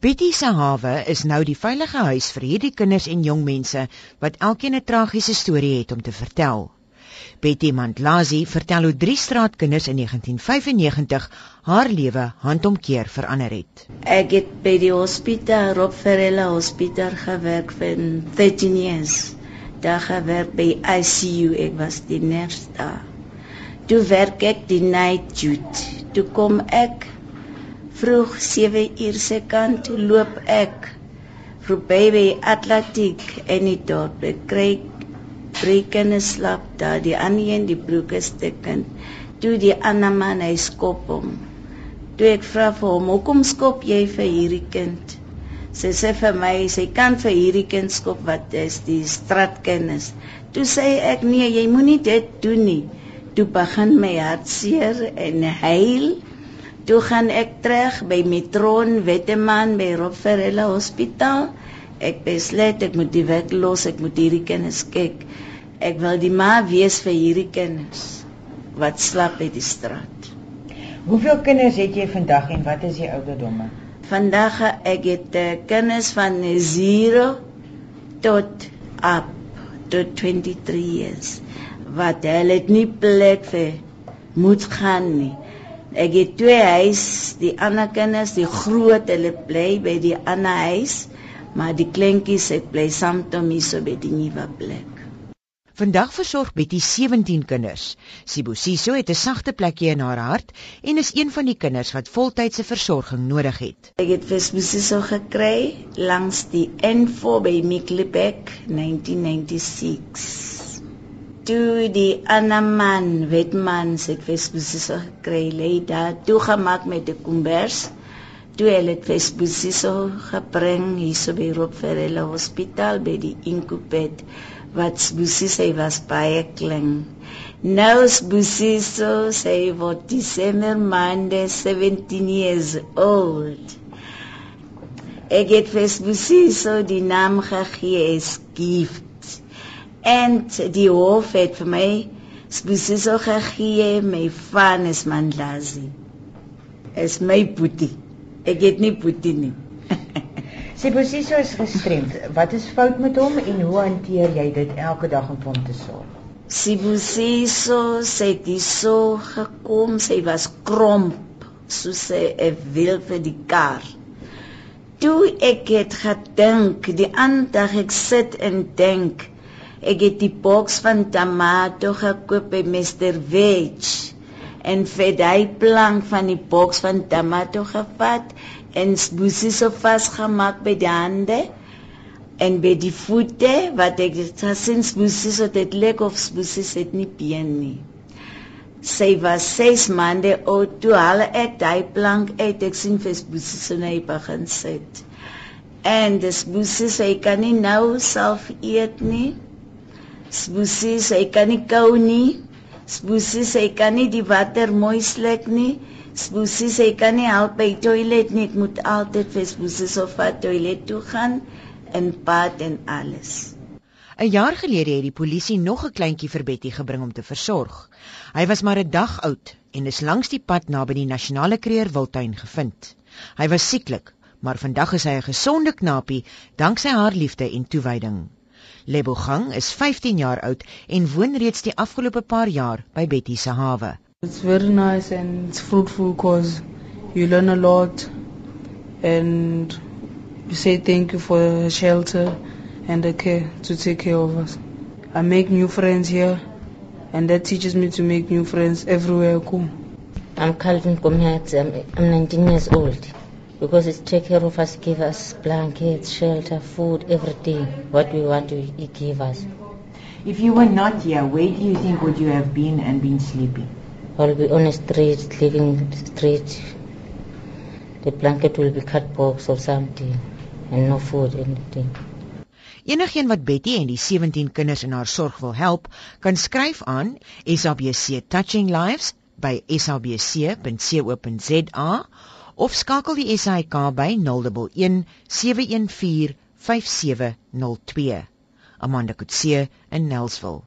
Betty se hawe is nou die veilige huis vir hierdie kinders en jong mense wat elkeen 'n tragiese storie het om te vertel. Betty Mandlazi vertel hoe drie straatkinders in 1995 haar lewe handomkeer verander het. Ek het by die hospitaal Rob Ferreira Hospitaal gewerk vir 13 years. Daar gewerk by ICU, ek was die nurse daar. Toe werk ek die night duty. Toe kom ek vroeg 7 uur se kant loop ek verby by Atlantic en die dorp. Ek kry breken slap daar die ander een die broeke stikken toe die ander man hy skop hom. Toe ek vra vir hom hoekom skop jy vir hierdie kind? Sy sê vir my sy kan vir hierdie kind skop wat is die straatkinders toe sê ek nee jy moenie dit doen nie. Toe begin my hart seer en huil toe gaan ek terug by Metron Wetteman by Rofferella Hospitaal ek besluit ek moet die werk los, ek moet hierdie kinders kyk. Ek wil die ma wees vir hierdie kinders wat slap by die straat. Hoeveel kinders het jy vandag en wat is die ouderdomme? Vandag ek het uh, kinders van 0 tot up tot 23 years wat hulle het nie plek vir moet gaan nie. Ek het twee huis, die ander kinders, die groot hulle bly by die ander huis maar die kleintjies het bly saam hom hier so by die nuwe plek. Vandag versorg Betty 17 kinders. Sibosiso het 'n sagte plekjie in haar hart en is een van die kinders wat voltydse versorging nodig het. Ek het vir Sibosiso gekry langs die N4 by Mikkelbeck 1996. Toe die ander man, Wetman, se ek vir Sibosiso gekry lê daar toegemaak met 'n kombers toe hulle het Vespusiso gebring hierso by Roopverelle Hospitaal by die inkubet wat Spusiso was baie klein. Nou Spusiso sê word December maande 17 years old. Ek het Vespusiso die naam gegee as gift. En die hof het vir my Spusiso gegee my van is Mandlazi. Es my boetie. Ek het nie Putin nie. Sibusiso is gestremd. Wat is fout met hom en hoe hanteer jy dit elke dag om hom te sorg? Sibusiso sê dit so gekom, sy was kromp, so sê 'n wil vir die kar. Toe ek het gedink, die ander dag ek sit en dink, ek het die boks van tomato gekoop by Mr. Veg en vir daai plank van die boks van tomato gevat en boesie so vasgemaak by die hande en by die voete wat ek gesien boesie so dit lyk of boesie het nie been nie. Sy was 6 maande oud toe hulle ek daai plank uit ek sien vir boesie so net begin sit. En dis boesie sy kan nie nou self eet nie. Boesie sy kan nie kou nie. Spusie sê ek kan nie die water mooi sluk nie. Spusie sê ek kan nie help by toilet nie. Ek moet altyd vir Spusie so vat toilet toe gaan en pad en alles. 'n Jaar gelede het die polisie nog 'n kleintjie vir Betty gebring om te versorg. Hy was maar 'n dag oud en is langs die pad naby die nasionale kreer wildtuin gevind. Hy was sieklik, maar vandag is hy 'n gesonde knapie danksy haar liefde en toewyding. Lebogang is 15 jaar oud en woon reeds die afgelope paar jaar by Betty se hawe. It's very nice and it's fruitful cause you learn a lot and you say thank you for the shelter and the care to take care of us. I make new friends here and that teaches me to make new friends everywhere I go. I'm Calvin Gomez. I'm, I'm 19 years old. Because it's take care of us, give us blankets, shelter, food, everything. What we want to he give us. If you were not here, where do you think would you have been and been sleeping? I'll be on the street, living street. The blanket will be cut box or something, and no food, anything. Enigeen wat Betty en die 17 kinders in haar sorg wil help, kan skryf aan SABC Touching Lives by sabc.co.za of skakel die SAK by 011 714 5702. Amanda Kutse in Nelsville.